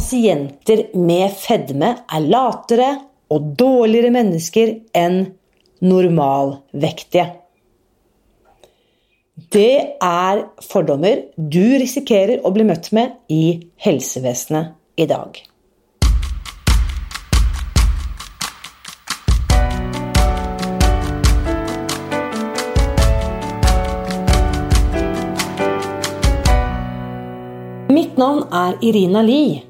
pasienter med fedme er latere og dårligere mennesker enn normalvektige. Det er fordommer du risikerer å bli møtt med i helsevesenet i dag. Mitt navn er Irina Lie.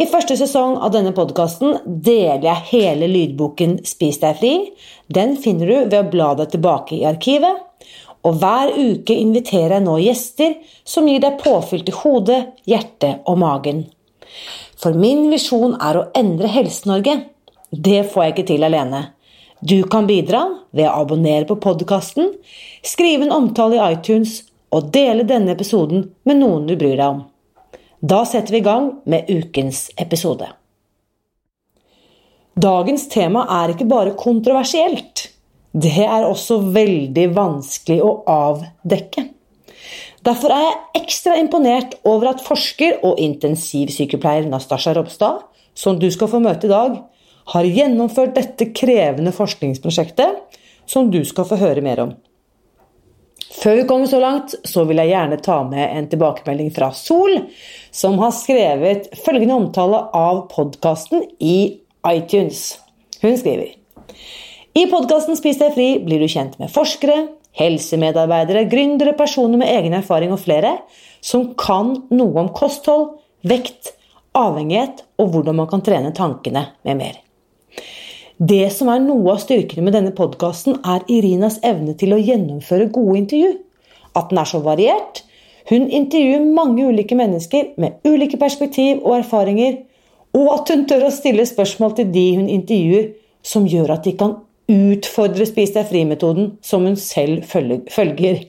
I første sesong av denne podkasten deler jeg hele lydboken Spis deg fri. Den finner du ved å bla deg tilbake i arkivet. Og hver uke inviterer jeg nå gjester som gir deg påfyll til hodet, hjertet og magen. For min visjon er å endre Helse-Norge. Det får jeg ikke til alene. Du kan bidra ved å abonnere på podkasten, skrive en omtale i iTunes og dele denne episoden med noen du bryr deg om. Da setter vi i gang med ukens episode. Dagens tema er ikke bare kontroversielt. Det er også veldig vanskelig å avdekke. Derfor er jeg ekstra imponert over at forsker og intensivsykepleier Nastasja Ropstad, som du skal få møte i dag, har gjennomført dette krevende forskningsprosjektet, som du skal få høre mer om. Før vi kommer så langt, så vil jeg gjerne ta med en tilbakemelding fra Sol, som har skrevet følgende omtale av podkasten i iTunes. Hun skriver I podkasten Spis deg fri blir du kjent med forskere, helsemedarbeidere, gründere, personer med egen erfaring og flere som kan noe om kosthold, vekt, avhengighet og hvordan man kan trene tankene med mer. Det som er noe av styrkene med denne podkasten, er Irinas evne til å gjennomføre gode intervju. At den er så variert. Hun intervjuer mange ulike mennesker med ulike perspektiv og erfaringer. Og at hun tør å stille spørsmål til de hun intervjuer, som gjør at de kan utfordre Spis deg fri-metoden som hun selv følger.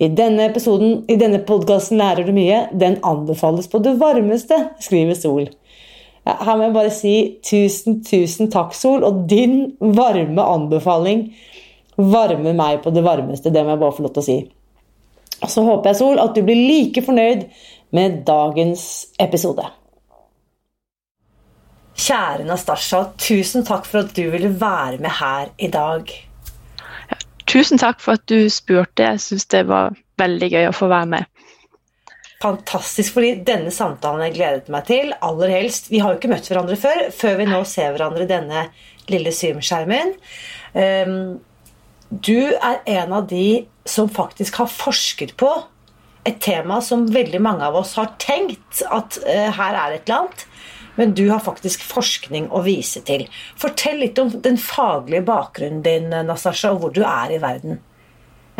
I denne episoden, i denne podkasten lærer du mye. Den anbefales på det varmeste, skriver Sol. Her må jeg bare si tusen, tusen takk, Sol. Og din varme anbefaling varmer meg på det varmeste. Det må jeg bare få lov til å si. Så håper jeg, Sol, at du blir like fornøyd med dagens episode. Kjære Nastasja, tusen takk for at du ville være med her i dag. Ja, tusen takk for at du spurte. Jeg syns det var veldig gøy å få være med fantastisk, fordi denne samtalen jeg gledet meg til aller helst Vi har jo ikke møtt hverandre før, før vi nå ser hverandre denne lille Zoom-skjermen. Um, du er en av de som faktisk har forsket på et tema som veldig mange av oss har tenkt at uh, her er et eller annet. Men du har faktisk forskning å vise til. Fortell litt om den faglige bakgrunnen din, Nastasja, og hvor du er i verden.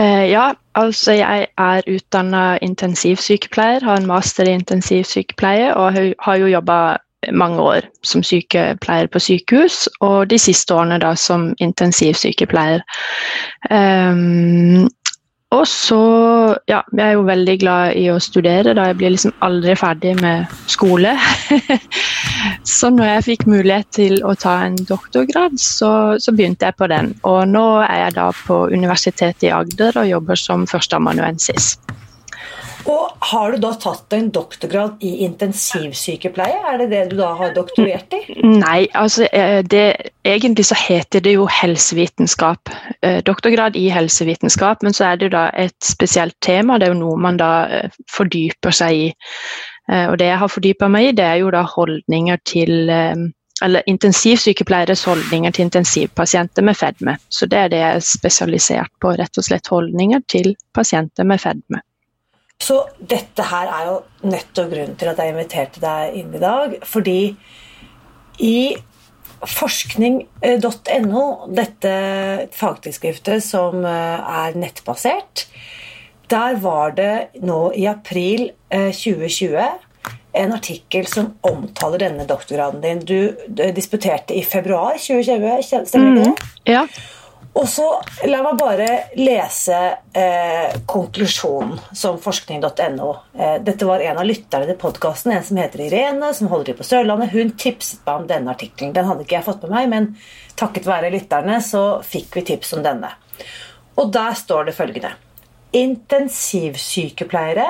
Eh, ja, altså jeg er utdanna intensivsykepleier, har en master i intensivsykepleie og har jo jobba mange år som sykepleier på sykehus, og de siste årene da som intensivsykepleier. Um, og så Ja, jeg er jo veldig glad i å studere, da jeg blir liksom aldri ferdig med skole. så når jeg fikk mulighet til å ta en doktorgrad, så, så, begynte jeg på den. Og nå er jeg da på Universitetet i Agder og jobber som førsteamanuensis. Og Har du da tatt en doktorgrad i intensivsykepleie? Er det det du da har doktorert i? Nei, altså eh, det, egentlig så heter det jo helsevitenskap. Eh, doktorgrad i helsevitenskap, men så er det jo da et spesielt tema. Det er jo noe man da eh, fordyper seg i. Og det jeg har fordypa meg i, det er jo da holdninger til eller intensivsykepleieres holdninger til intensivpasienter med fedme. Så det er det jeg er spesialisert på. Rett og slett holdninger til pasienter med fedme. Så dette her er jo nettopp grunnen til at jeg inviterte deg inn i dag. Fordi i forskning.no, dette fagtidsskriftet som eh, er nettbasert, der var det nå i april 2020 eh, en artikkel som omtaler denne doktorgraden din. Du disputerte i februar 2020, stemmer det? Mm, ja. Og så La meg bare lese eh, konklusjonen som forskning.no. Eh, dette var en av lytterne til podkasten, en som heter Irene, som holder til på Sørlandet. Hun tipset meg om denne artikkelen. Den hadde ikke jeg fått med meg, men takket være lytterne så fikk vi tips om denne. Og der står det følgende Intensivsykepleiere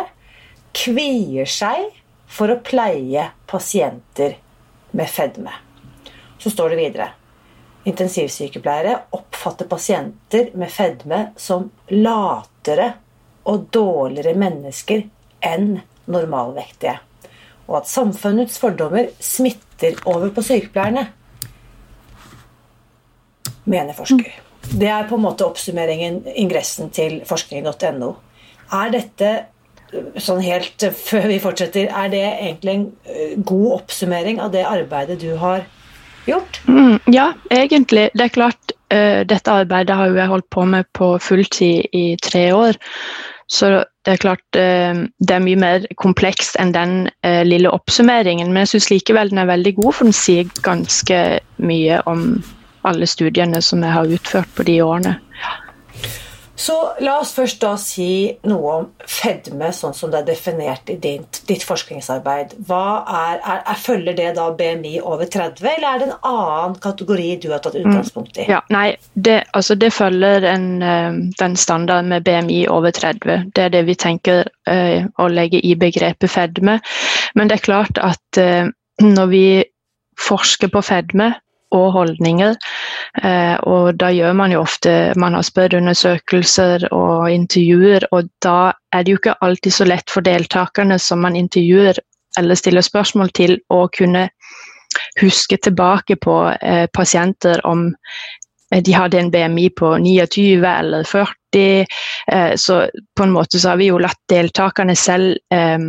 kvier seg for å pleie pasienter med fedme. Så står det videre intensivsykepleiere oppfatter pasienter med fedme som latere og dårligere mennesker enn normalvektige. Og at samfunnets fordommer smitter over på sykepleierne, mener forsker. Det er på en måte oppsummeringen, ingressen til forskning.no. Er dette sånn helt før vi fortsetter, er det egentlig en eh, god oppsummering av det arbeidet du har gjort? Gjort? Mm, ja, egentlig. Det er klart, uh, dette arbeidet har jeg holdt på med på fulltid i tre år. Så det er klart uh, det er mye mer komplekst enn den uh, lille oppsummeringen. Men jeg syns likevel den er veldig god, for den sier ganske mye om alle studiene som jeg har utført på de årene. Ja. Så la oss først da si noe om fedme, sånn som det er definert i ditt, ditt forskningsarbeid. Er, er, er, følger det da BMI over 30, eller er det en annen kategori du har tatt utgangspunkt i? Mm, ja, nei, det, altså det følger en, eh, den standarden med BMI over 30. Det er det vi tenker uh, å legge i begrepet fedme. Men det er klart at uh, når vi forsker på fedme, og holdninger. Eh, og da gjør man jo ofte Man har spørreundersøkelser og intervjuer, og da er det jo ikke alltid så lett for deltakerne som man intervjuer eller stiller spørsmål til, å kunne huske tilbake på eh, pasienter om eh, de hadde en BMI på 29 eller 40. Eh, så på en måte så har vi jo latt deltakerne selv eh,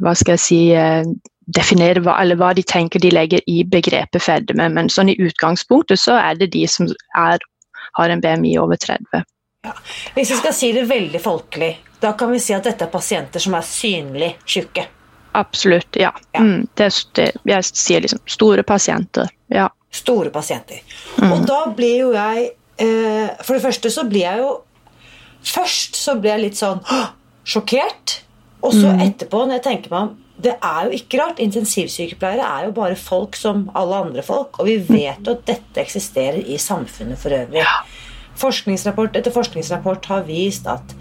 hva skal jeg si eh, definere hva, hva de tenker de legger i begrepet fedme. Men sånn i utgangspunktet så er det de som er, har en BMI over 30. Ja. Hvis vi skal si det veldig folkelig, da kan vi si at dette er pasienter som er synlig tjukke? Absolutt, ja. ja. Mm, det, det, jeg sier liksom store pasienter. Ja. Store pasienter. Mm. Og da blir jo jeg eh, For det første så blir jeg jo Først så blir jeg litt sånn sjokkert. Og så mm. etterpå, når jeg tenker meg om det er jo ikke rart. Intensivsykepleiere er jo bare folk som alle andre folk. Og vi vet jo at dette eksisterer i samfunnet for øvrig. Ja. Forskningsrapport etter forskningsrapport har vist at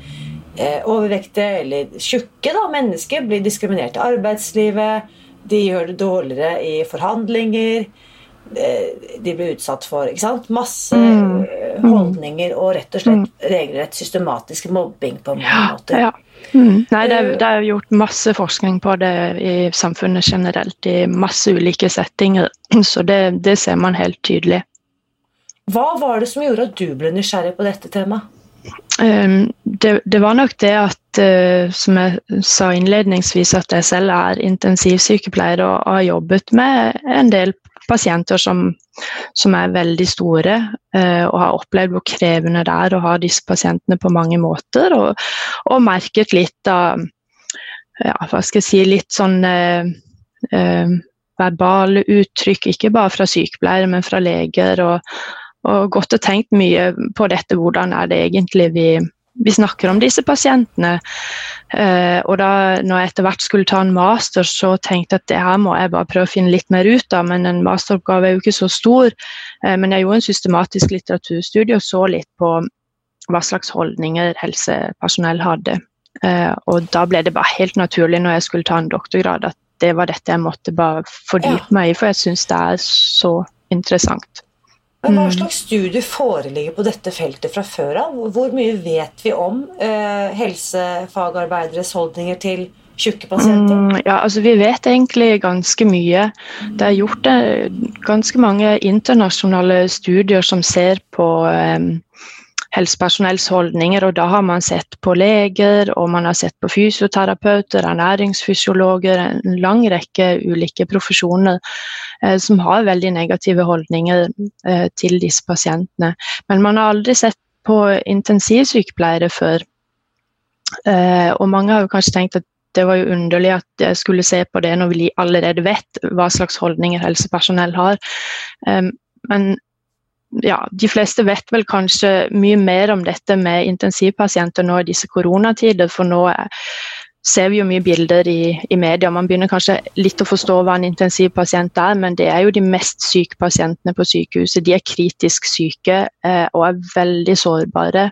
eh, overvektige eller tjukke da, mennesker blir diskriminert i arbeidslivet. De gjør det dårligere i forhandlinger. Eh, de ble utsatt for ikke sant, masse mm. Eh, holdninger og rett og slett mm. regelrett systematisk mobbing på mange ja, måter. Ja. Mm. Nei, det er, det er, gjort masse forskning på det i samfunnet generelt, i masse ulike settinger. Så det, det ser man helt tydelig. Hva var det som gjorde at du ble nysgjerrig på dette temaet? Um, det, det, var nok det at, som jeg sa innledningsvis, at jeg selv er intensivsykepleier og har jobbet med en del pasienter som, som er veldig store, eh, og har opplevd hvor krevende det er å ha disse pasientene på mange måter. Og, og merket litt av ja, hva skal jeg si, litt sånn eh, eh, verbale uttrykk, ikke bare fra sykepleiere, men fra leger. Og, og gått og tenkt mye på dette, hvordan er det egentlig vi vi snakker om disse pasientene. Eh, og da når jeg etter hvert skulle ta en master, så tenkte jeg at det her må jeg bare prøve å finne litt mer ut av. Men en masteroppgave er jo ikke så stor. Eh, men jeg gjorde en systematisk litteraturstudie og så litt på hva slags holdninger helsepersonell hadde. Eh, og da ble det bare helt naturlig når jeg skulle ta en doktorgrad, at det var dette jeg måtte bare fordype meg i, for jeg syns det er så interessant. Men Hva mm. slags studie foreligger på dette feltet fra før av? Hvor mye vet vi om eh, helsefagarbeideres holdninger til tjukke pasienter? Mm, ja, altså Vi vet egentlig ganske mye. Det er gjort eh, ganske mange internasjonale studier som ser på eh, helsepersonells holdninger. og Da har man sett på leger, og man har sett på fysioterapeuter, ernæringsfysiologer, en lang rekke ulike profesjoner eh, som har veldig negative holdninger eh, til disse pasientene. Men man har aldri sett på intensivsykepleiere før. Eh, og mange har jo kanskje tenkt at det var jo underlig at jeg skulle se på det når vi allerede vet hva slags holdninger helsepersonell har. Um, men ja, de fleste vet vel kanskje mye mer om dette med intensivpasienter nå i disse koronatider, for nå ser vi jo mye bilder i, i, media. Man begynner kanskje litt å forstå hva en intensivpasient er, men det er jo de mest syke pasientene på sykehuset. De er kritisk syke eh, og er veldig sårbare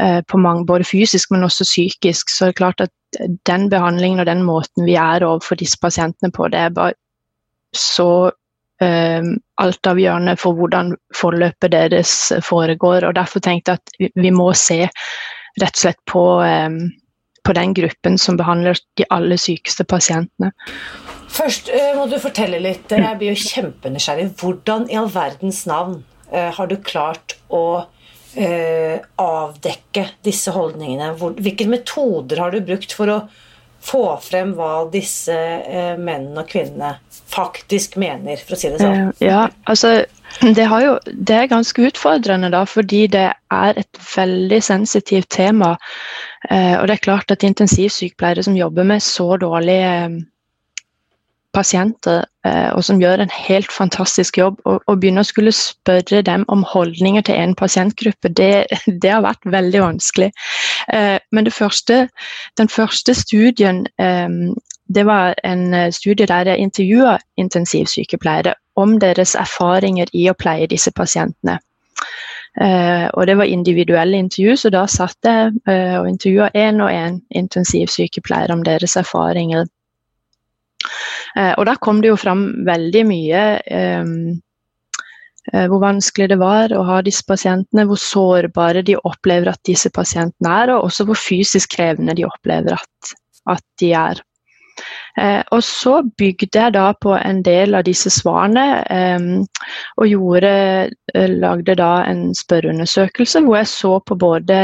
eh, mange, både fysisk, men også psykisk. Så det er klart at den behandlingen og den måten vi er overfor disse pasientene på, det er bare så eh, altavgjørende for hvordan forløpet deres foregår. og Derfor tenkte jeg at vi, må se rett og slett på eh, på den gruppen som behandler de aller sykeste pasientene. Først uh, må du fortelle litt, jeg blir jo kjempenysgjerrig. Hvordan i all verdens navn uh, har du klart å uh, avdekke disse holdningene? Hvilke metoder har du brukt for å få frem hva disse mennene og kvinnene faktisk mener, for å si det sånn? ja, altså det, jo, det, er ganske utfordrende, da, fordi det er et veldig sensitivt tema. Eh, og det er klart at intensivsykepleiere som jobber med så dårlige eh, pasienter, eh, og som gjør en helt fantastisk jobb, og, begynne å skulle spørre dem om holdninger til en pasientgruppe, det, det har vært veldig vanskelig. Men første, den første studien det var en studie der jeg intervjua intensivsykepleiere om deres erfaringer i å pleie disse pasientene. Uh, og det var individuelle intervju, så da satt jeg uh, og intervjua én og én intensivsykepleier om deres erfaringer. Uh, og da kom det jo fram veldig mye um, hvor vanskelig det var å ha disse pasientene, hvor sårbare de opplever at disse pasientene er, og også hvor fysisk krevende de opplever at, at de er. Eh, og så bygde jeg da på en del av disse svarene eh, og gjorde, eh, lagde da en spørreundersøkelse hvor jeg så på både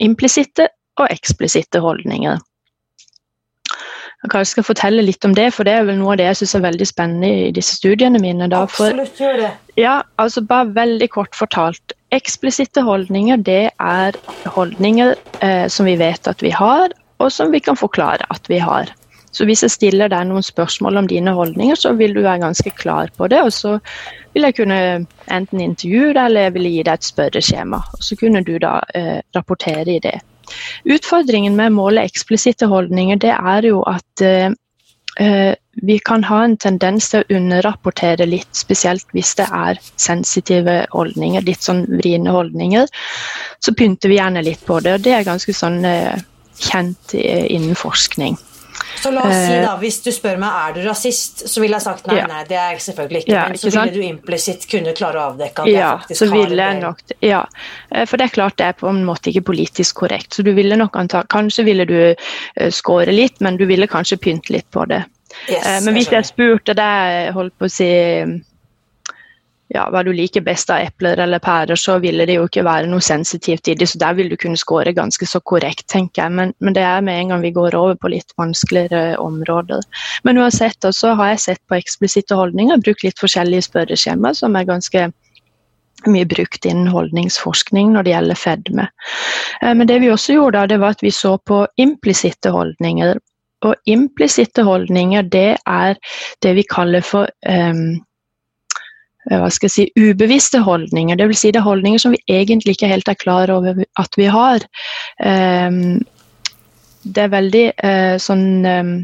implisitte og eksplisitte holdninger. Jeg kanskje skal fortelle litt om det, for det er vel noe av det jeg syns er veldig spennende i disse studiene mine. Da. For, Absolutt, gjør det. Ja, altså Bare veldig kort fortalt. Eksplisitte holdninger det er holdninger eh, som vi vet at vi har, og som vi kan forklare at vi har. Så hvis jeg stiller deg noen spørsmål om dine holdninger, så vil du være ganske klar på det. Og så vil jeg kunne enten intervjue deg, eller jeg vil gi deg et spørreskjema. Og så kunne du da eh, rapportere i det. Utfordringen med å måle eksplisitte holdninger, det er jo at eh, eh, vi kan ha en tendens til å underrapportere litt, spesielt hvis det er sensitive holdninger, litt sånn vriene holdninger. Så pynter vi gjerne litt på det, og det er ganske sånn eh, kjent innen forskning. Så la oss si da, Hvis du spør meg er du rasist, så ville jeg sagt nei, ja. nei, det er jeg selvfølgelig ikke. Ja, men så ville du implisitt kunne klare å avdekke at ja, jeg faktisk så ville jeg nok, Ja, eh, for det er klart det er på en måte ikke politisk korrekt. Så du ville nok anta Kanskje ville du uh, score litt, men du ville kanskje pynte litt på det. Yes, men hvis jeg, jeg spurte deg, holdt på å si ja, hva du liker best av epler eller pærer, så ville det jo ikke være noe sensitivt i det, så der vil du kunne score ganske så korrekt, tenker jeg. Men, men, det er med en gang vi går over på litt vanskeligere områder. Men uansett, så har jeg sett på eksplisitte holdninger, brukt litt forskjellige spørreskjemaer som er ganske mye brukt innen holdningsforskning når det gjelder fedme. Eh, men det vi også gjorde, det var at vi så på implisitte holdninger. Og implisitte holdninger, det er det vi kaller for um, hva skal jeg si, ubevisste holdninger. Dvs. Si det er holdninger som vi egentlig ikke helt er klar over at vi har. Um, det er veldig uh, sånn um,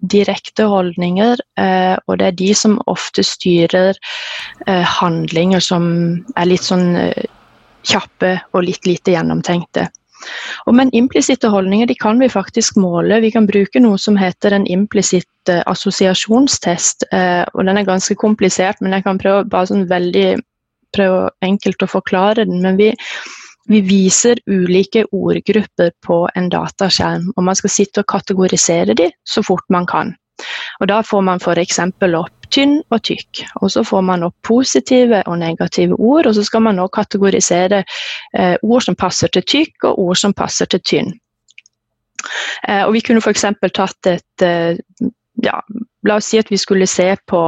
direkte holdninger, uh, og det er de som ofte styrer handlinger som er litt sånn kjappe og litt lite gjennomtenkte. Og Men implisitte holdninger de kan vi faktisk måle. Vi kan bruke noe som heter en implisitt uh, assosiasjonstest. Uh, og Den er ganske komplisert, men jeg kan prøve bare sånn veldig prøve enkelt å forklare den. Men vi, vi viser ulike ordgrupper på en dataskjerm, og man skal sitte og kategorisere dem så fort man kan. Og Da får man f.eks. opp tynn og tykk. Og så får man opp positive og negative ord, og så skal man nå kategorisere eh, ord som passer til tykk, og ord som passer til tynn. Eh, og vi kunne f.eks. tatt et eh, ja, La oss si at vi skulle se på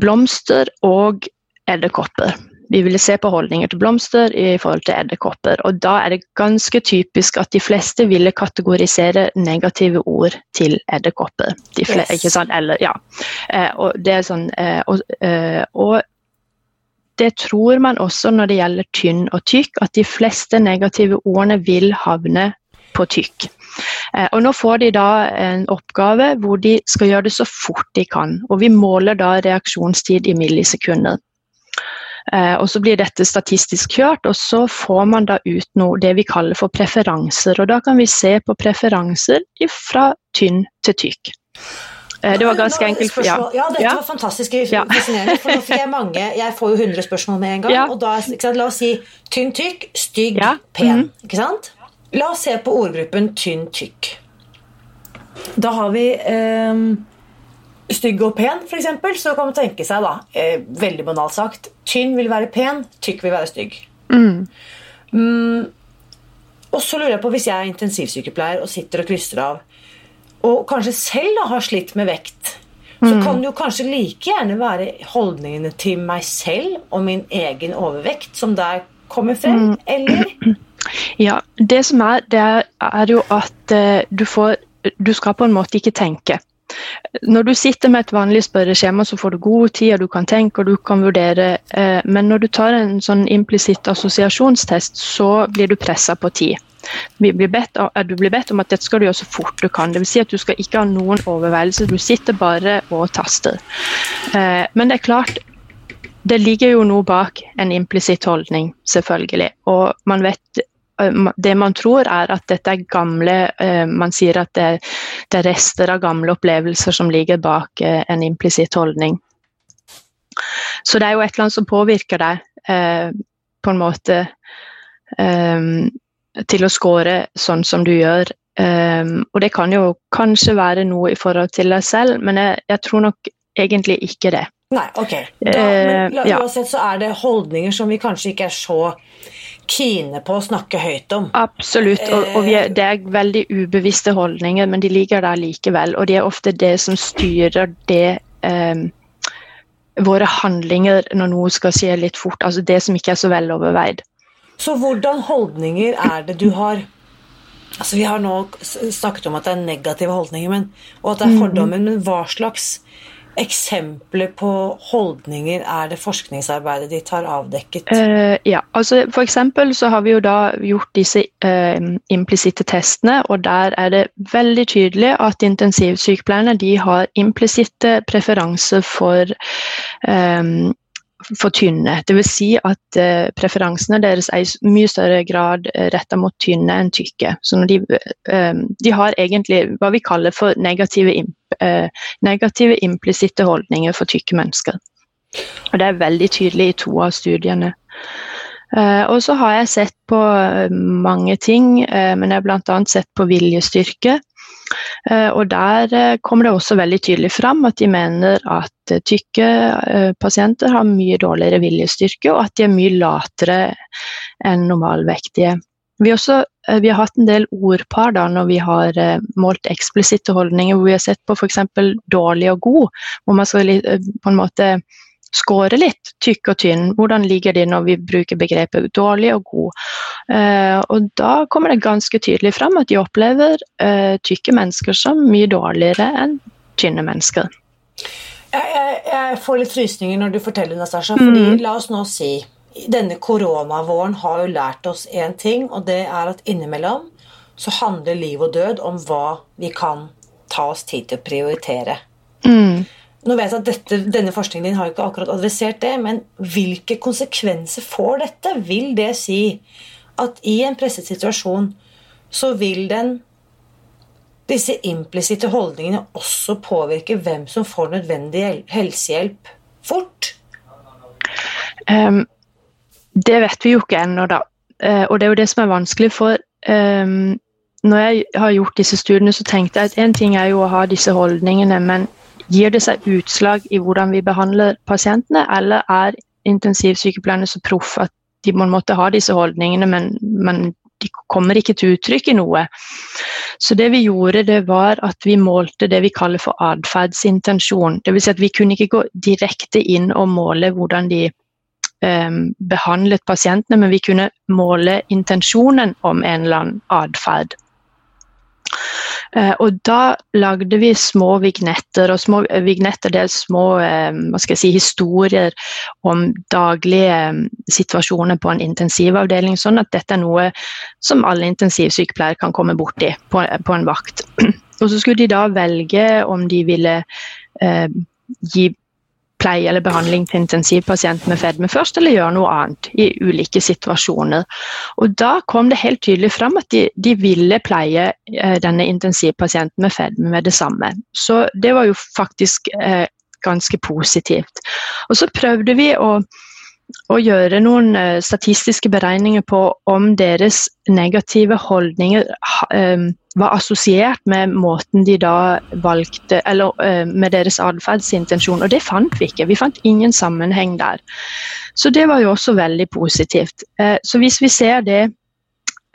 blomster og edderkopper. Vi ville se på holdninger til blomster i forhold til edderkopper. Og da er det ganske typisk at de fleste ville kategorisere negative ord til edderkopper. De yes. Ja. Eh, og det er sånn eh, og, eh, og det tror man også når det gjelder tynn og tykk, at de fleste negative ordene vil havne på tykk. Eh, og nå får de da en oppgave hvor de skal gjøre det så fort de kan. Og vi måler da reaksjonstid i millisekunder. Eh, og så blir dette statistisk kjørt, og så får man da ut noe det vi kaller for preferanser. Og da kan vi se på preferanser fra tynn til tykk. Eh, det var ganske enkelt. Ja. ja, dette ja. var fantastisk fascinerende. For nå fikk jeg mange Jeg får jo 100 spørsmål med en gang. Ja. Og da, La oss si tynn, tykk, stygg, pen. Mm. Ikke sant? La oss se på ordgruppen tynn, tykk. Da har vi eh, stygg og pen, f.eks. Så kan man tenke seg, da, eh, veldig banalt sagt Tynn vil være pen, tykk vil være stygg. Mm. Mm, og så lurer jeg på, hvis jeg er intensivsykepleier og sitter og krysser av og kanskje selv da har slitt med vekt, så mm. kan det jo kanskje like gjerne være holdningene til meg selv og min egen overvekt som der kommer frem, mm. eller? Ja, det som er, det er, er jo at uh, du får Du skal på en måte ikke tenke. Når du sitter med et vanlig spørreskjema, så får du god tid, og du kan tenke og du kan vurdere. Uh, men når du tar en sånn implisitt assosiasjonstest, så blir du pressa på tid. Du blir bedt om at dette skal du gjøre så fort du kan. Dvs. Si at du skal ikke ha noen overveielse, du sitter bare og taster. Eh, men det er klart, det ligger jo noe bak en implisitt holdning, selvfølgelig. Og man vet eh, det man tror er at dette er gamle eh, Man sier at det, er rester av gamle opplevelser som ligger bak en implisitt holdning. Så det er jo et eller annet som påvirker deg på en måte til å score sånn som du gjør. Og det kan jo kanskje være noe i forhold til deg selv, men jeg, jeg tror nok egentlig ikke det. Nei, ok. Da, men uansett så er det holdninger som vi kanskje ikke er så kine på å snakke høyt om. Absolutt, og, og er, det er veldig ubevisste holdninger, men de ligger der likevel. Og det er ofte det som styrer det um, våre handlinger når noe skal skje litt fort. Altså det som ikke er så veloverveid. Så hvordan holdninger er det du har Altså Vi har nå snakket om at det er negative holdninger men, og at det er mhm. fordommer, men hva slags eksempler på holdninger er det forskningsarbeidet ditt har avdekket? Uh, ja, altså For eksempel så har vi jo da gjort disse uh, implisitte testene, og der er det veldig tydelig at intensivsykepleierne de har implisitte preferanser for um, for tynne. Dvs. Si at eh, preferansene deres er i mye større grad eh, retta mot tynne enn tykke. Så de, eh, de, har egentlig hva vi kaller for negative, uh, negative implisitte holdninger for tykke mennesker. Og Det er veldig tydelig i to av studiene. og så har jeg sett på mange ting, men jeg har bl.a. sett på viljestyrke. Eh, og Der eh, kommer det også veldig tydelig fram at de mener at eh, tykke pasienter har mye dårligere viljestyrke, og at de er mye latere enn normalvektige. Vi, også, vi, har hatt en del ordpar da, når vi har målt eksplisitte holdninger, hvor vi har sett på f.eks. dårlig og god, hvor man skal på en måte score litt, tykk og tynn. Hvordan ligger de når vi bruker begrepet dårlig og god? Eh, og da kommer det ganske tydelig fram at de opplever eh, tykke mennesker som mye dårligere enn tynne mennesker. Jeg, jeg, jeg får litt frysninger når du forteller, fordi mm. la oss nå si denne koronavåren har jo lært oss én ting, og det er at innimellom så handler liv og død om hva vi kan ta oss tid til å prioritere. Mm. Nå vet jeg at dette, Denne forskningen din har ikke akkurat adressert det, men hvilke konsekvenser får dette? Vil det si at i en presset situasjon så vil den disse implisitte holdningene også påvirke hvem som får nødvendig helsehjelp fort? Um, det vet vi jo ikke ennå, da. Uh, og det er jo det som er vanskelig. For um, når jeg har gjort disse studiene, så tenkte jeg at én ting er jo å ha disse holdningene, men Gir det seg utslag i hvordan vi behandler pasientene, eller er intensivsykepleierne så proffe at de må måtte ha disse holdningene, men, men, de kommer ikke til uttrykk i noe. Så det vi gjorde, det var at vi målte det vi kaller for atferdsintensjon. Dvs. Si at vi kunne ikke gå direkte inn og måle hvordan de behandlet pasientene, men vi kunne måle intensjonen om en eller annen atferd. Og da lagde vi små vignetter, og små vignetter det er små jeg si, historier om daglige situasjoner på en intensivavdeling, sånn at dette er noe som alle intensivsykepleiere kan komme borti på, på en vakt. Og så skulle de da velge om de ville eh, gi pleie eller behandling til intensivpasient med fedme først, eller gjøre noe annet i ulike situasjoner. Og Da kom det helt tydelig fram at de, de ville pleie eh, denne intensivpasienten med fedme med det samme. Så det var jo faktisk eh, ganske positivt. Og så prøvde vi å å gjøre noen eh, statistiske beregninger på om deres negative holdninger ehm, var assosiert med måten de da valgte, eller eh, med deres atferdsintensjon. Og det fant vi ikke. Vi fant ingen sammenheng der. Så det var jo også veldig positivt. Eh, så hvis vi ser det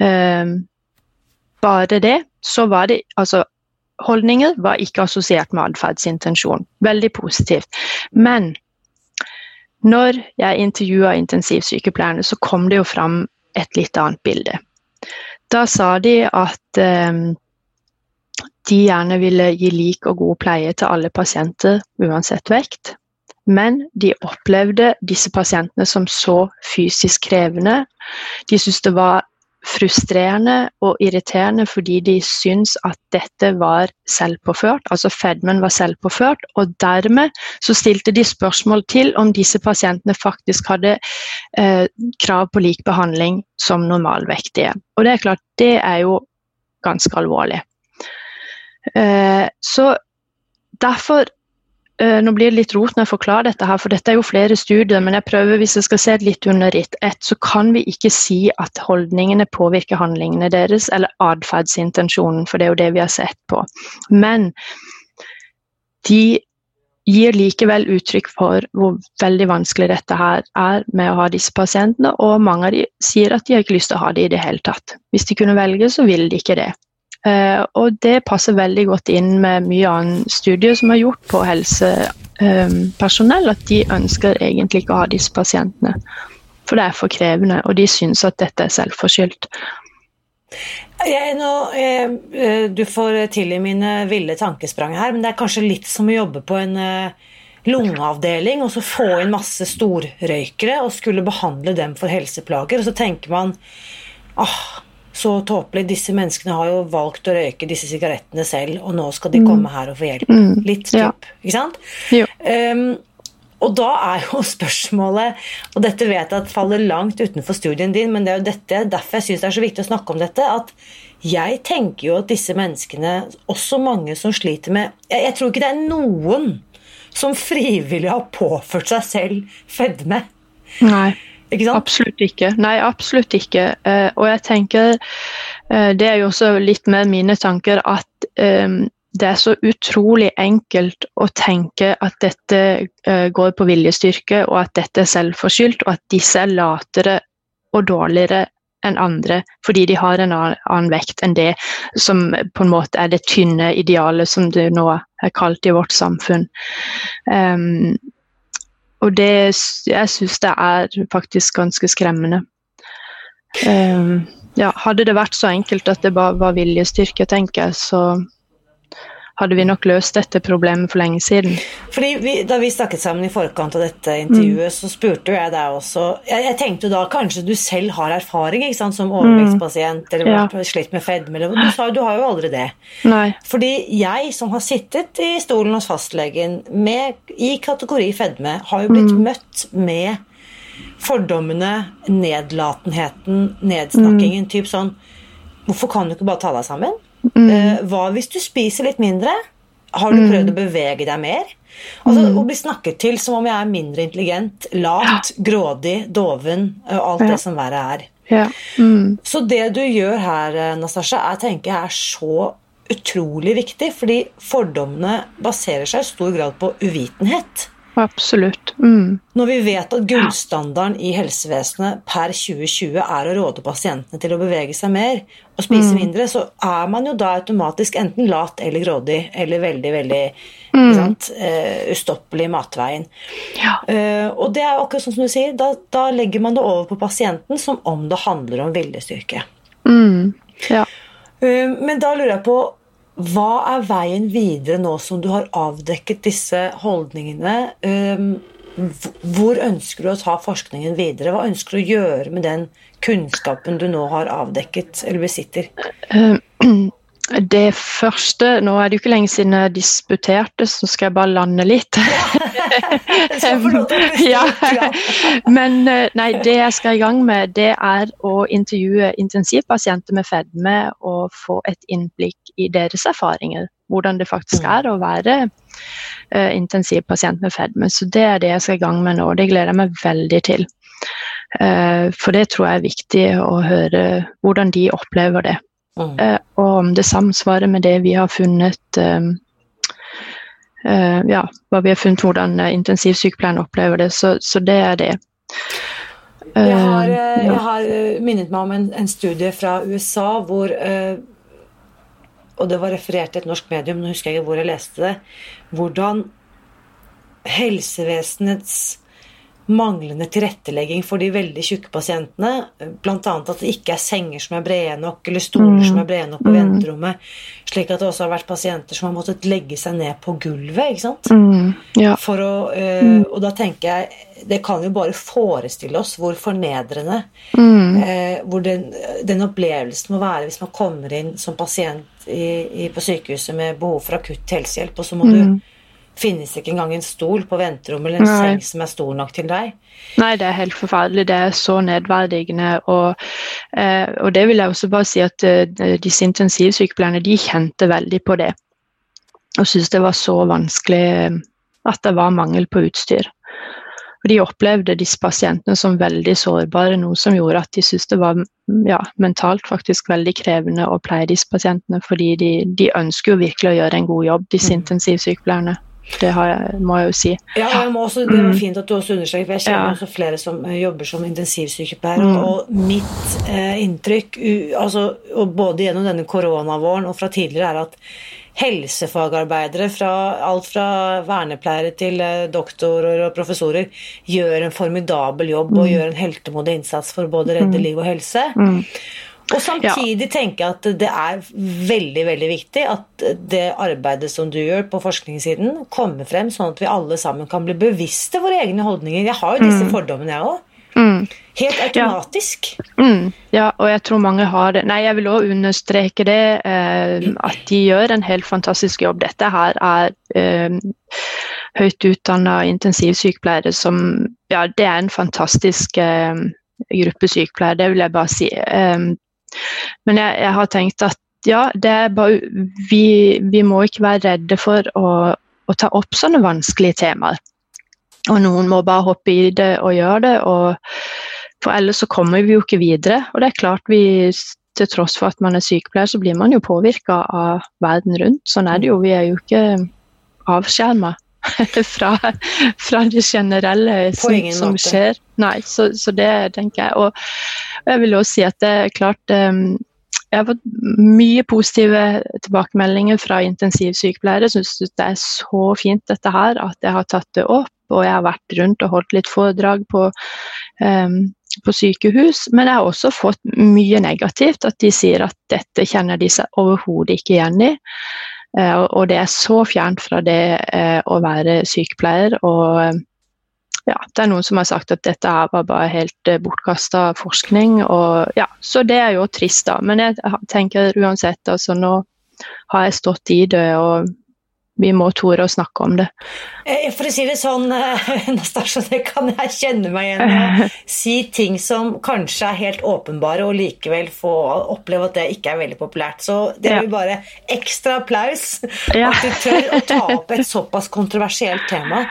ehm, bare det, så var det altså Holdninger var ikke assosiert med atferdsintensjon. Veldig positivt. Men når jeg intervjua intensivsykepleierne, så kom det jo fram et litt annet bilde. Da sa de at um, de gjerne ville gi lik og god pleie til alle pasienter uansett vekt. Men de opplevde disse pasientene som så fysisk krevende. De syntes det var frustrerende og irriterende fordi de syns at dette var selvpåført, altså fedmen var selvpåført. Og dermed så stilte de spørsmål til om disse pasientene faktisk hadde eh, krav på lik behandling som normalvektige. Og det er klart, det er jo ganske alvorlig. Eh, så derfor nå blir det litt rot når jeg forklarer dette, her, for dette er jo flere studier. Men jeg prøver, hvis jeg skal se litt under ett, så kan vi ikke si at holdningene påvirker handlingene deres, eller atferdsintensjonen, for det er jo det vi har sett på. Men de gir likevel uttrykk for hvor veldig vanskelig dette her er med å ha disse pasientene, og mange av de sier at de har ikke lyst til å ha det i det hele tatt. Hvis de kunne velge, så ville de ikke det. Eh, og det passer veldig godt inn med mye annen studie som er gjort på helsepersonell, at de ønsker egentlig ikke å ha disse pasientene. For det er for krevende, og de syns at dette er selvforskyldt. Jeg, nå, eh, eh, du får tilgi mine ville tankesprang her, men det er kanskje litt som å jobbe på en lungeavdeling og så få inn masse storrøykere og skulle behandle dem for helseplager. Og så tenker man ah, så tåpelig. Disse menneskene har jo valgt å røyke disse sigarettene selv, og nå skal de mm. komme her og få hjelp. Mm. Litt typ, ja. ikke sant? Um, og da er jo spørsmålet, og dette vet jeg at faller langt utenfor studien din, men det er jo dette, derfor jeg syns det er så viktig å snakke om dette, at jeg tenker jo at disse menneskene, også mange som sliter med Jeg, jeg tror ikke det er noen som frivillig har påført seg selv fedme. Nei. Ikke sant? Absolutt ikke. Nei, absolutt ikke. Eh, og jeg tenker eh, Det er jo også litt med mine tanker at eh, det er så utrolig enkelt å tenke at dette uh, går på viljestyrke, og at dette er selvforskyldt, og at disse er latere og dårligere enn andre fordi de har en annen vekt enn det som på en måte er det tynne idealet som det nå er kalt i vårt samfunn. Um, og det, jeg syns det er faktisk ganske skremmende. Um, ja, hadde det vært så enkelt at det bare var viljestyrke, tenker jeg, så hadde vi nok løst dette problemet for lenge siden. Fordi vi, Da vi snakket sammen i forkant av dette intervjuet, mm. så spurte jeg deg også jeg, jeg, tenkte da kanskje du selv har erfaring ikke sant, som overvektspasient eller ja. slitt med fedme. Eller, du sa du har jo aldri det. Nei. Fordi jeg som har sittet i stolen hos fastlegen med, i kategori fedme, har jo blitt mm. møtt med fordommene, nedlatenheten, nedsnakkingen. Mm. Typ sånn Hvorfor kan du ikke bare ta deg sammen? Mm. Eh, hva hvis du spiser litt mindre? Har du prøvd å mm. bevege deg mer? Altså, mm. Å bli snakket til som om jeg er mindre intelligent, lat, grådig, doven og alt ja. det som verre er. Ja. Mm. Så det du gjør her, eh, Nastasja, jeg tenker er så utrolig viktig, fordi fordommene baserer seg i stor grad på uvitenhet. Absolutt. Mm. Når vi vet at gullstandarden i helsevesenet per 2020 er å råde pasientene til å bevege seg mer og spise mm. mindre, så er man jo da automatisk enten lat eller grådig eller veldig, veldig mm. sant, uh, ustoppelig i matveien. Ja. Uh, og det er akkurat sånn som du sier, da, da, legger man det over på pasienten som om det handler om viljestyrke. Mm. Ja. Uh, men da lurer jeg på hva er veien videre nå som du har avdekket disse holdningene? Ehm, hvor ønsker du å ta forskningen videre? Hva ønsker du å gjøre med den kunnskapen du nå har avdekket eller besitter? Det første Nå er det jo ikke lenge siden jeg disputerte, så skal jeg bare lande litt. ja. Men eh, nei, det jeg skal i gang med, det er å intervjue intensivpasienter med fedme og få et innblikk i deres erfaringer. Hvordan det faktisk mm. er å være uh, intensivpasient med fedme. Så det er det jeg skal i gang med nå. Det gleder jeg meg veldig til. Uh, for det tror jeg er viktig å høre hvordan de opplever det. Mm. Uh, og om det samsvarer med det vi har funnet um, uh, Ja, hva vi har funnet hvordan intensivsykepleieren opplever det. Så, så, det er det. Uh, jeg, har, jeg har, minnet meg om en, en studie fra USA hvor Og det var referert til et norsk medium, nå husker jeg ikke hvor jeg leste det. Hvordan helsevesenets manglende tilrettelegging for de veldig tjukke pasientene. Bl.a. at det ikke er senger som er brede nok, eller stoler mm. som er brede nok på mm. venterommet. Slik at det også har vært pasienter som har måttet legge seg ned på gulvet. ikke sant? Mm. Ja. For å, øh, og da tenker jeg Det kan jo bare forestille oss hvor fornedrende øh, hvor den, den, opplevelsen må være hvis man kommer inn som pasient i, i, på sykehuset med behov for akutt helsehjelp, og så må du mm finnes ikke engang en stol på venterommet eller en Nei. seng som er stor nok til deg. Nei, det er helt forferdelig. Det er så nedverdigende. Og, eh, og det vil jeg også bare si at eh, disse intensivsykepleierne de kjente veldig på det. Og syntes det var så vanskelig eh, at det var mangel på utstyr. Og de opplevde disse pasientene som veldig sårbare, noe som gjorde at de syntes det var ja, mentalt faktisk veldig krevende å pleie disse pasientene, fordi de, de ønsker jo virkelig å gjøre en god jobb, disse mm. intensivsykepleierne. Det jeg, må jeg jo si. Ja, også, Det var fint at du også understreker, for jeg kjenner ja. også flere som eh, jobber som intensivsykepleier. Mm. Og mitt eh, inntrykk, u, altså, både gjennom denne koronavåren og fra tidligere, er at helsefagarbeidere, fra, alt fra vernepleiere til eh, doktorer og professorer, gjør en formidabel jobb og mm. gjør en heltemodig innsats for både å redde mm. liv og helse. Mm. Og samtidig ja. jeg at det er veldig veldig viktig at det arbeidet som du gjør på forskningssiden, kommer frem, sånn at vi alle sammen kan bli bevisste våre egne holdninger. Jeg har jo disse mm. fordommene, jeg òg. Mm. Helt automatisk. Ja. Mm. ja. og jeg tror mange har det. Nei, jeg vil òg understreke det, eh, at de gjør en helt fantastisk jobb. Dette her er eh, høyt utdanna intensivsykepleiere som Ja, det er en fantastisk eh, gruppe sykepleiere, det vil jeg bare si. Men jeg, jeg, har tenkt at ja, det bare Vi, vi må ikke være redde for å, å, ta opp sånne vanskelige temaer. Og noen må bare hoppe i det og gjøre det. Og, for ellers så kommer vi jo ikke videre. Og det er klart vi til tross for at man er sykepleier, så blir man jo påvirka av verden rundt. Sånn er det jo. Vi er jo ikke avskjerma fra, fra, det generelle som, som skjer. Nei, så, så, det tenker jeg. Og, jeg vil også si at det er klart um, jeg har fått mye positive tilbakemeldinger fra intensivsykepleiere. Syns det er så fint dette her at jeg har tatt det opp. Og jeg har vært rundt og holdt litt foredrag på, um, på sykehus. Men jeg har også fått mye negativt. At de sier at dette kjenner de seg overhodet ikke igjen i. Uh, og det er så fjernt fra det uh, å være sykepleier. Og ja, det er noen som har sagt at dette her var bare helt eh, bortkasta forskning. Og, ja, så det er jo trist, da. Men jeg tenker uansett, altså nå har jeg stått i det, og vi må tore å snakke om det. Eh, for å si det sånn, eh, Nastasja, det kan jeg kjenne meg igjen i. Si ting som kanskje er helt åpenbare, og likevel få oppleve at det ikke er veldig populært. Så det er jo bare ekstra applaus ja. at du tør å ta opp et såpass kontroversielt tema.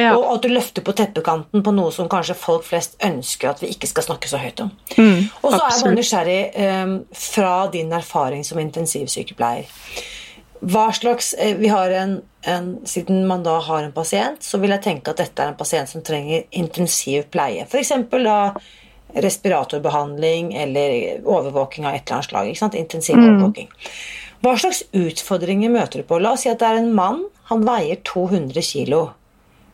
Ja. Og at du løfter på teppekanten på noe som kanskje folk flest ønsker at vi ikke skal snakke så høyt om. Mm, og så er jeg nysgjerrig um, fra din erfaring som intensivsykepleier. Hva slags eh, vi har en, en, Siden man da har en pasient, så vil jeg tenke at dette er en pasient som trenger intensiv pleie. F.eks. da respiratorbehandling eller overvåking av et eller annet slag. Ikke sant? Intensiv mm. overvåking. Hva slags utfordringer møter du på? La oss si at det er en mann. Han veier 200 kg.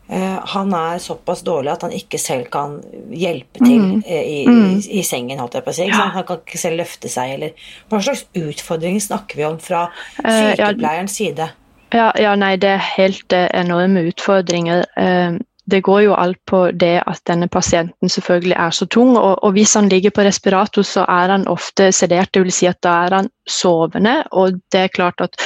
Eh, han er såpass dårlig at han ikke selv kan hjelpe til mm. Eh, i, mm. i, i, sengen. holdt jeg på å si. Ja. Han kan ikke selv løfte seg. Eller. Hva slags utfordringer snakker vi om fra sykepleierens side? Ja, ja, nei, det er helt enorme utfordringer det går jo alt på det at denne pasienten selvfølgelig er så tung. Og, og hvis han ligger på respirator, så er han ofte sedert, dvs. Si at da er han sovende. Og det er klart at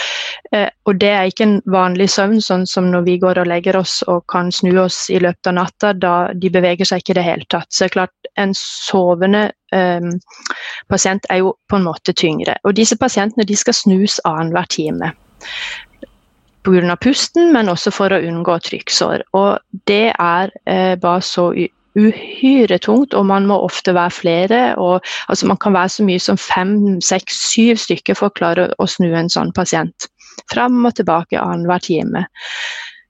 eh, og det er ikke en vanlig søvn, sånn som når vi går og legger oss og kan snu oss i løpet av natta. da De beveger seg ikke i det hele tatt. Så det er klart, en sovende eh, pasient er jo på en måte tyngre. Og disse pasientene de skal snus annenhver time pga. pusten, men også for å unngå trykksår. Og det er eh, bare så uhyre tungt, og man må ofte være flere. Og, altså man kan være så mye som fem, seks, syv stykker for å klare å snu en sånn pasient. Fram og tilbake annenhver time.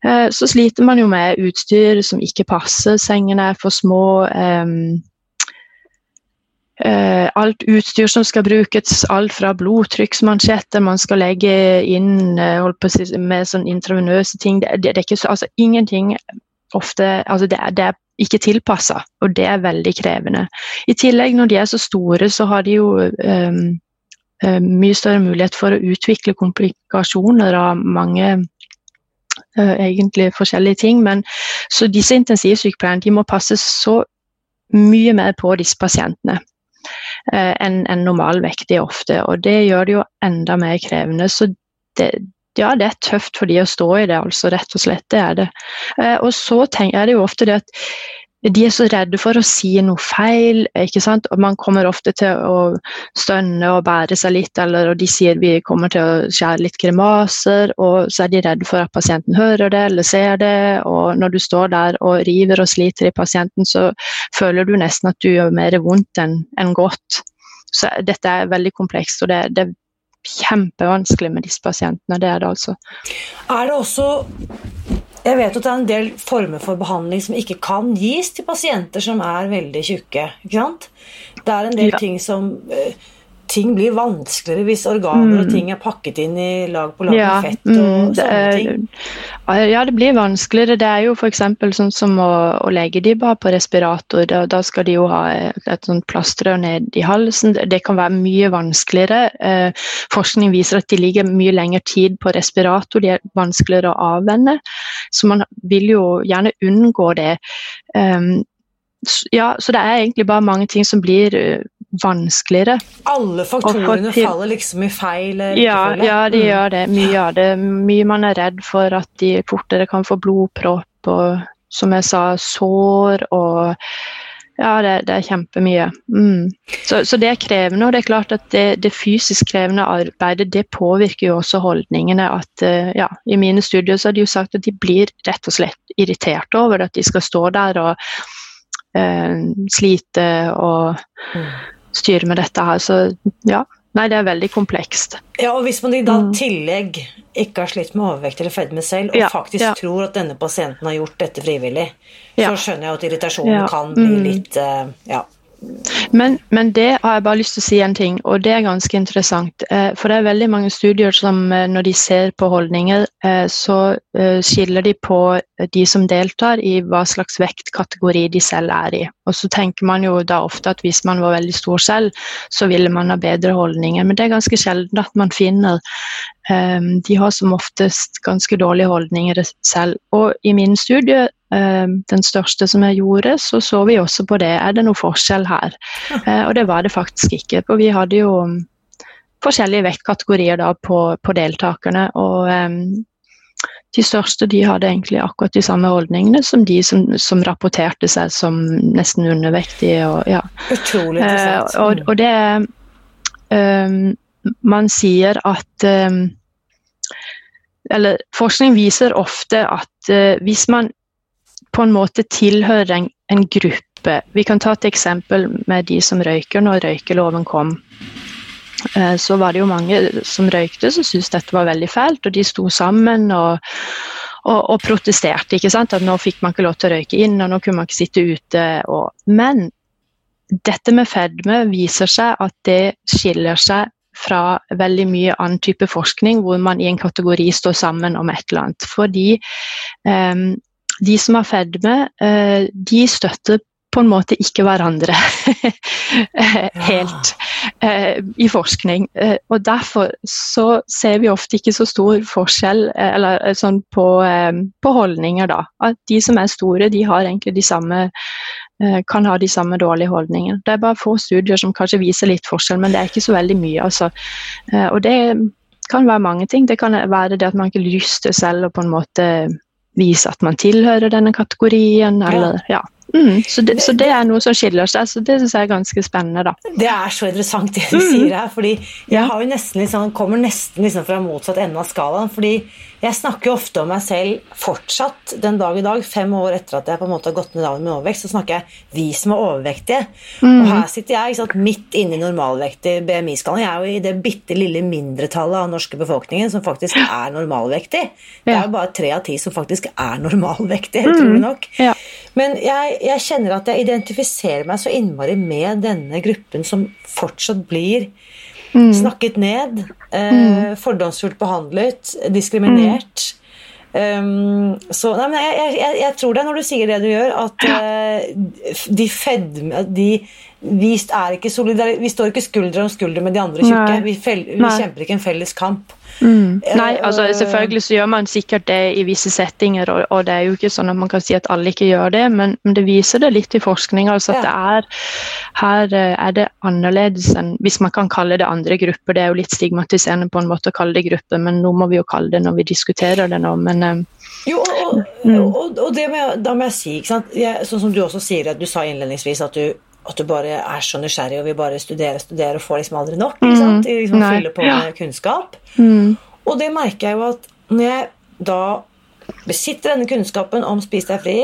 Eh, så sliter man jo med utstyr som ikke passer, sengene er for små. Eh, alt utstyr som skal brukes, alt fra blodtrykksmansjetter man skal legge inn uh, si, med sånn intravenøse ting. Det, det, det, er ikke så, altså, ingenting ofte altså det, det, er ikke tilpassa, og det er veldig krevende. I tillegg, når de er så store, så har de jo um, uh, mye større mulighet for å utvikle komplikasjoner av mange egentlig forskjellige ting. Men, så disse intensivsykepleierne må passe så mye mer på disse pasientene enn en normalvektig ofte. Og det gjør det jo enda mer krevende. Så det, ja, det er tøft for de å stå i det, altså. Rett og slett. Det er det. Eh, og så tenker jeg det jo ofte det at de er så redde for å si noe feil. ikke sant? Og Man kommer ofte til å stønne og bære seg litt, eller og de sier vi kommer til å skjære litt grimaser, og så er de redde for at pasienten hører det eller ser det. og Når du står der og river og sliter i pasienten, så føler du nesten at du gjør mer vondt enn en godt. Så dette er veldig komplekst, og det, det er kjempevanskelig med disse pasientene. Det er det altså. Er det også jeg vet at det er en del former for behandling som ikke kan gis til pasienter som er veldig tjukke. ikke sant? Det er en del ja. ting som uh, ting blir vanskeligere hvis organer mm. og ting er pakket inn i lag på lag ja, med fett og mm, sånne ting. Ja, det blir vanskeligere. Det er jo f.eks. sånn som å, å legge de bare på respirator. Da, da, skal de jo ha et, et sånt plastrør ned i halsen. Det kan være mye vanskeligere. Eh, forskning viser at de ligger mye lengre tid på respirator. De er vanskeligere å avvenne. Så man vil jo gjerne unngå det. Um, ja, så det er egentlig bare mange ting som blir uh, vanskeligere. Alle faktorene faller liksom i feil ja, ja, de mm. gjør det. Mye av det. Mye man er redd for at de fortere kan få blodpropp og som jeg sa, sår og ja, det, det er kjempemye. Mm. Så, så, det er krevende, og det er klart at det, det, fysisk krevende arbeidet det påvirker jo også holdningene. at uh, ja, I mine studier så har de jo sagt at de blir rett og slett irritert over at de skal stå der og uh, slite og mm styre med dette her. Så ja, nei, det er veldig komplekst. Ja, og Hvis man i da mm. tillegg ikke har slitt med overvekt eller fedme selv, og ja, faktisk ja. tror at denne pasienten har gjort dette frivillig, ja. så skjønner jeg at irritasjonen kan bli mm. litt uh, ja, men, men, det har jeg bare lyst til å si en ting, og det er ganske interessant. Eh, for det er veldig mange studier som eh, når de ser på holdninger, eh, så skiller de på de som deltar i hva slags vektkategori de selv er i. Og så tenker man jo da ofte at hvis man var veldig stor selv, så ville man ha bedre holdninger. Men det er ganske sjelden at man finner De har som oftest ganske dårlige holdninger selv. Og i min studie den største som jeg gjorde, så så vi også på det. Er det noe forskjell her? Eh, og det var det faktisk ikke. For vi hadde jo um, forskjellige vektkategorier da på, på deltakerne. Og um, de største de hadde egentlig akkurat de samme holdningene som de som, som rapporterte seg som nesten undervektige. Og, ja. Utrolig interessant. Uh, og, og, det um, Man sier at um, eller forskning viser ofte at uh, hvis man på en måte tilhører en, en, gruppe. Vi kan ta et eksempel med de som røyker når røykeloven kom. eh, så var det jo mange som røykte som syntes dette var veldig fælt, og de sto sammen og, og, og, protesterte. ikke sant? At nå fikk man ikke lov til å røyke inn, og nå kunne man ikke sitte ute. Og, men dette med fedme viser seg at det skiller seg fra veldig mye annen type forskning, hvor man i en kategori står sammen om et eller annet. Fordi um, de som har fedme, uh, de støtter på en måte ikke hverandre helt eh, i forskning. Eh, og Derfor så ser vi ofte ikke så stor forskjell eh, eller, eh, sånn på, eh, på, holdninger. da. At de som er store, de har egentlig de samme eh, kan ha de samme dårlige holdningene. Det er bare få studier som kanskje viser litt forskjell, men det er ikke så veldig mye. altså. og det kan være mange ting. Det kan være det at man ikke har lyst til selv å på en måte vise at man tilhører denne kategorien, eller ja. Mm, så, det, så, det, er noe som skiller seg, så det syns jeg er ganske spennende. da. Det er så interessant det du mm. sier her, fordi jeg har jo nesten liksom, kommer nesten liksom fra motsatt ende av skalaen. fordi jeg snakker jo ofte om meg selv fortsatt den dag i dag, fem år etter at jeg på en måte har gått ned dagen med overvekt, så snakker jeg vi som er overvektige. Mm. Og her sitter jeg sant, midt inne i normalvektig BMI-skalaen. Jeg er jo i det bitte lille mindretallet av norske befolkningen som faktisk er normalvektig. Det er jo bare tre av ti som faktisk er normalvektig, utrolig mm. nok. Men jeg, jeg kjenner at jeg identifiserer meg så innmari med denne gruppen som fortsatt blir Mm. Snakket ned. Eh, mm. Fordomsfullt behandlet. Diskriminert. Um, så nei, men jeg, jeg, jeg, tror det når du sier det du gjør, at uh, de fedme de, vi, ikke vi, står ikke skulder om skulder med de andre tjukke. Vi, vi, kjemper ikke en felles kamp. Mm. Nei, altså selvfølgelig så gjør man sikkert det i visse settinger, og, og, det er jo ikke sånn at man kan si at alle ikke gjør det, men, men det viser det litt i forskning. altså at ja. det er, Her eh, er det annerledes enn Hvis man kan kalle det andre grupper, det er jo litt stigmatiserende på en måte å kalle det grupper, men nå må vi jo kalle det når vi diskuterer det nå. men um, jo, og, mm. og, og, det med, da må jeg si, ikke jeg, sånn som du også sier, at du sa innledningsvis at du at du bare er så nysgjerrig og vil bare studere og studere og får liksom aldri nok. ikke sant? Mm. Liksom Fylle på med kunnskap. Mm. Og det merker jeg jo at når jeg da besitter denne kunnskapen om Spis deg fri,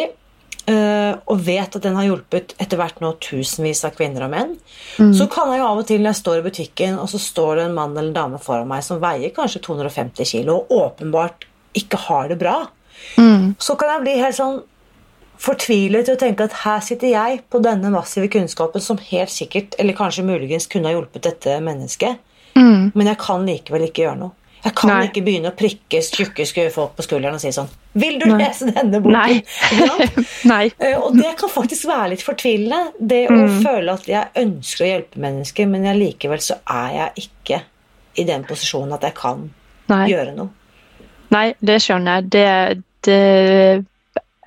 uh, og vet at den har hjulpet etter hvert nå tusenvis av kvinner og menn, mm. så kan jeg jo av og til når jeg står i butikken, og så står det en mann eller en dame foran meg som veier kanskje 250 kg og åpenbart ikke har det bra, mm. så kan jeg bli helt sånn fortvilet til å tenke at her sitter jeg på denne massive kunnskapen som helt sikkert, eller kanskje muligens kunne ha hjulpet dette mennesket, mm. men jeg kan likevel ikke gjøre noe. Jeg kan Nei. ikke begynne å prikke tjukke folk på skulderen og si sånn Vil du Nei. lese denne boken? Nei. Nei. Eh, og det kan faktisk være litt fortvilende. Det å mm. føle at jeg ønsker å hjelpe mennesker, men jeg likevel så er jeg ikke i den posisjonen at jeg kan gjøre noe. Nei, det skjønner jeg. Det, det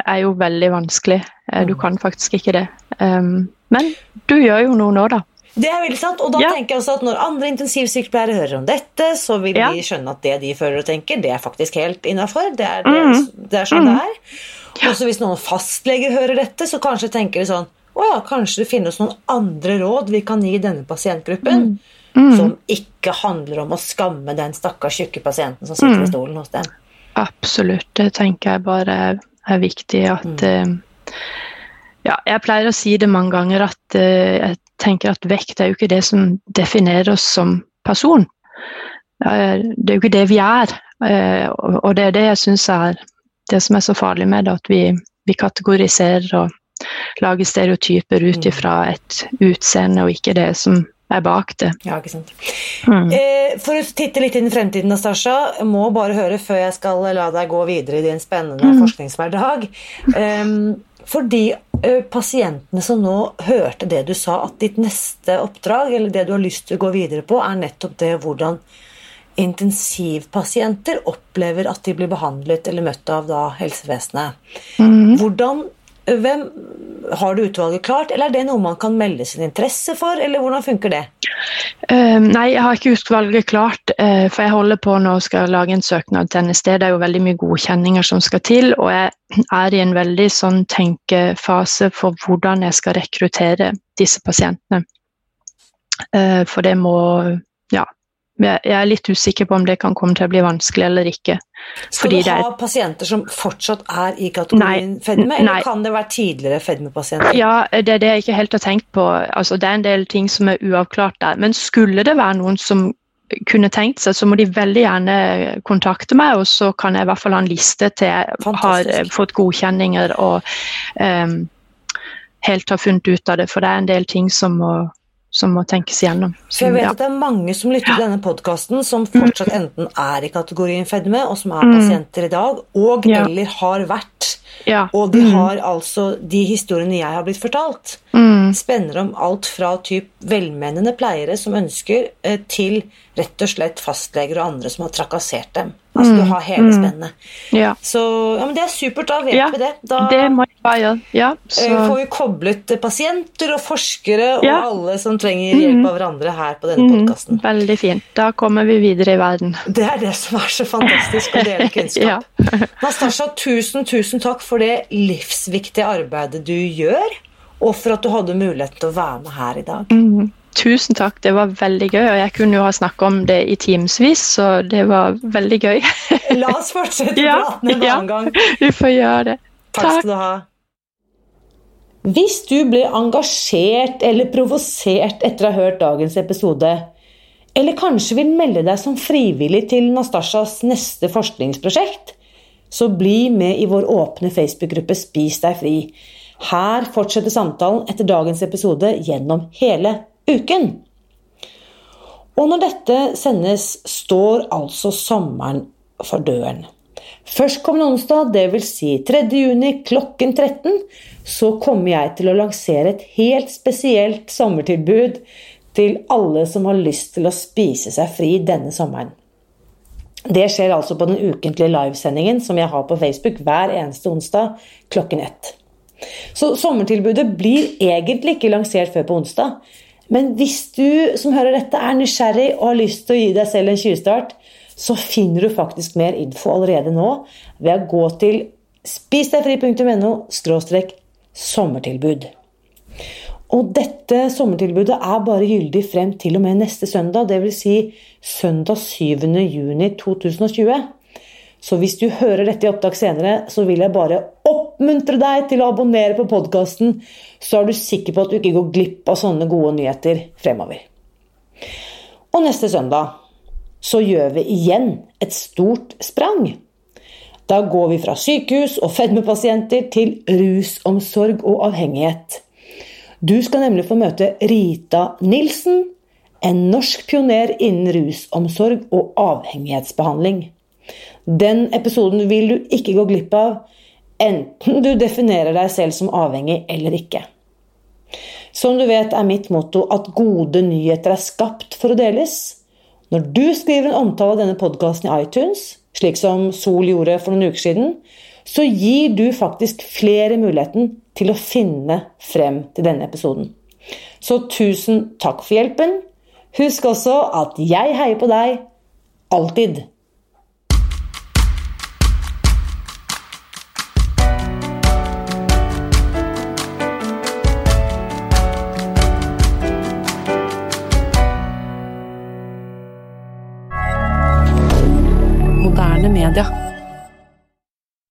er jo veldig vanskelig. Eh, du mm. kan faktisk ikke det. Um, men du gjør jo noe nå, da. Det er veldig sant, og da ja. tenker jeg også at Når andre intensivsykepleiere hører om dette, så vil ja. de skjønne at det de føler og tenker, det er faktisk helt innafor. Det, mm. det, er sånn mm. det er. Ja. Også hvis noen fastleger hører dette, så kanskje tenker de sånn Å ja, kanskje det finnes noen andre råd vi kan gi denne pasientgruppen. Mm. mm. Som ikke handler om å skamme den stakkars tjukke pasienten som sitter i mm. stolen hos dem. Absolutt. Det tenker jeg bare er viktig at mm. uh, ja, jeg pleier å si det mange ganger at uh, jeg tenker at vekt er jo ikke det som definerer oss som person. Uh, det er jo ikke det vi er. og det er det jeg syns er det som er så farlig med det, at vi, vi kategoriserer og lager stereotyper ut mm. ifra et utseende og ikke det som er bak det. Ja, ikke sant. Mm. Eh, for å titte litt inn i fremtiden, Nastasja, må bare høre før jeg skal la deg gå videre i din spennende mm. forskningshverdag. For de uh, pasientene som nå hørte det du sa, at ditt neste oppdrag, eller det du har lyst til å gå videre på, er nettopp det hvordan intensivpasienter opplever at de blir behandlet eller møtt av da helsevesenet. Mm. Hvordan hvem, har du utvalget klart, eller er det noe man kan melde sin interesse for, eller hvordan funker det? Uh, nei, jeg har ikke utvalget klart, uh, for jeg holder på nå og skal lage en søknad til NSD. Det er jo veldig mye godkjenninger som skal til, og jeg er i en veldig sånn tenkefase for hvordan jeg skal rekruttere disse pasientene. Uh, for det må Ja, jeg er litt usikker på om det kan komme til å bli vanskelig eller ikke. Skal du ha er... pasienter som fortsatt er i kategorien nei, fedme, eller nei. kan det være tidligere fedmepasienter? Ja, det er det jeg ikke helt har tenkt på. Altså, det er en del ting som er uavklart der. Men skulle det være noen som kunne tenkt seg, så må de veldig gjerne kontakte meg, og så kan jeg i hvert fall ha en liste til jeg har fått godkjenninger og um, helt har funnet ut av det. For det er en del ting som må som må tenkes gjennom. Som, jeg vet ja. at det er mange som lytter til denne podkasten, som fortsatt enten er i kategorien fedme, og som er mm. pasienter i dag, og ja. eller har vært. Ja. Og de mm. har altså de historiene jeg har blitt fortalt, mm. spenner om alt fra typ velmenende pleiere som ønsker, eh, til rett og slett fastleger og andre som har trakassert dem. Altså mm. du har hele mm. Ja. Så ja, men det er supert, da vet ja, vi det. Da det må jeg bare gjøre. Ja, eh, så. får vi koblet pasienter og forskere og alle som trenger hjelp mm. av hverandre her på denne mm. podkasten. Veldig fint. Da kommer vi videre i verden. Det er det som er så fantastisk å dele kunnskap. ja. Nastasja, tusen, tusen takk for det livsviktige arbeidet du gjør, og for at du hadde muligheten til å være med her i dag. Mm. Tusen takk, det var veldig gøy. Og jeg kunne jo ha snakka om det i timevis, så det var veldig gøy. La oss fortsette ja, praten en annen gang. Vi får gjøre det. Takk, takk skal du ha. Hvis du ble engasjert eller provosert etter å ha hørt dagens episode, eller kanskje vil melde deg som frivillig til Nastasjas neste forskningsprosjekt, så bli med i vår åpne Facebook-gruppe Spis deg fri. Her fortsetter samtalen etter dagens episode gjennom hele uken. Og når dette sendes, står altså sommeren for døren. Førstkommende onsdag, dvs. Si 3. juni klokken 13, så kommer jeg til å lansere et helt spesielt sommertilbud til alle som har lyst til å spise seg fri denne sommeren. Det skjer altså på den ukentlige livesendingen som jeg har på Facebook hver eneste onsdag klokken ett. Så sommertilbudet blir egentlig ikke lansert før på onsdag, men hvis du som hører dette er nysgjerrig og har lyst til å gi deg selv en 20-start, så finner du faktisk mer info allerede nå ved å gå til spisdegfri.no sommertilbud. Og dette sommertilbudet er bare gyldig frem til og med neste søndag, dvs. Si søndag 7. juni 2020. Så hvis du hører dette i opptak senere, så vil jeg bare oppmuntre deg til å abonnere på podkasten, så er du sikker på at du ikke går glipp av sånne gode nyheter fremover. Og neste søndag så gjør vi igjen et stort sprang. Da går vi fra sykehus og fedmepasienter til rusomsorg og avhengighet. Du skal nemlig få møte Rita Nilsen, en norsk pioner innen rusomsorg og avhengighetsbehandling. Den episoden vil du ikke gå glipp av, enten du definerer deg selv som avhengig eller ikke. Som du vet er mitt motto at gode nyheter er skapt for å deles. Når du skriver en omtale av denne podkasten i iTunes, slik som Sol gjorde for noen uker siden, så gir du faktisk flere muligheten til å finne frem til denne episoden. Så tusen takk for hjelpen. Husk også at jeg heier på deg alltid.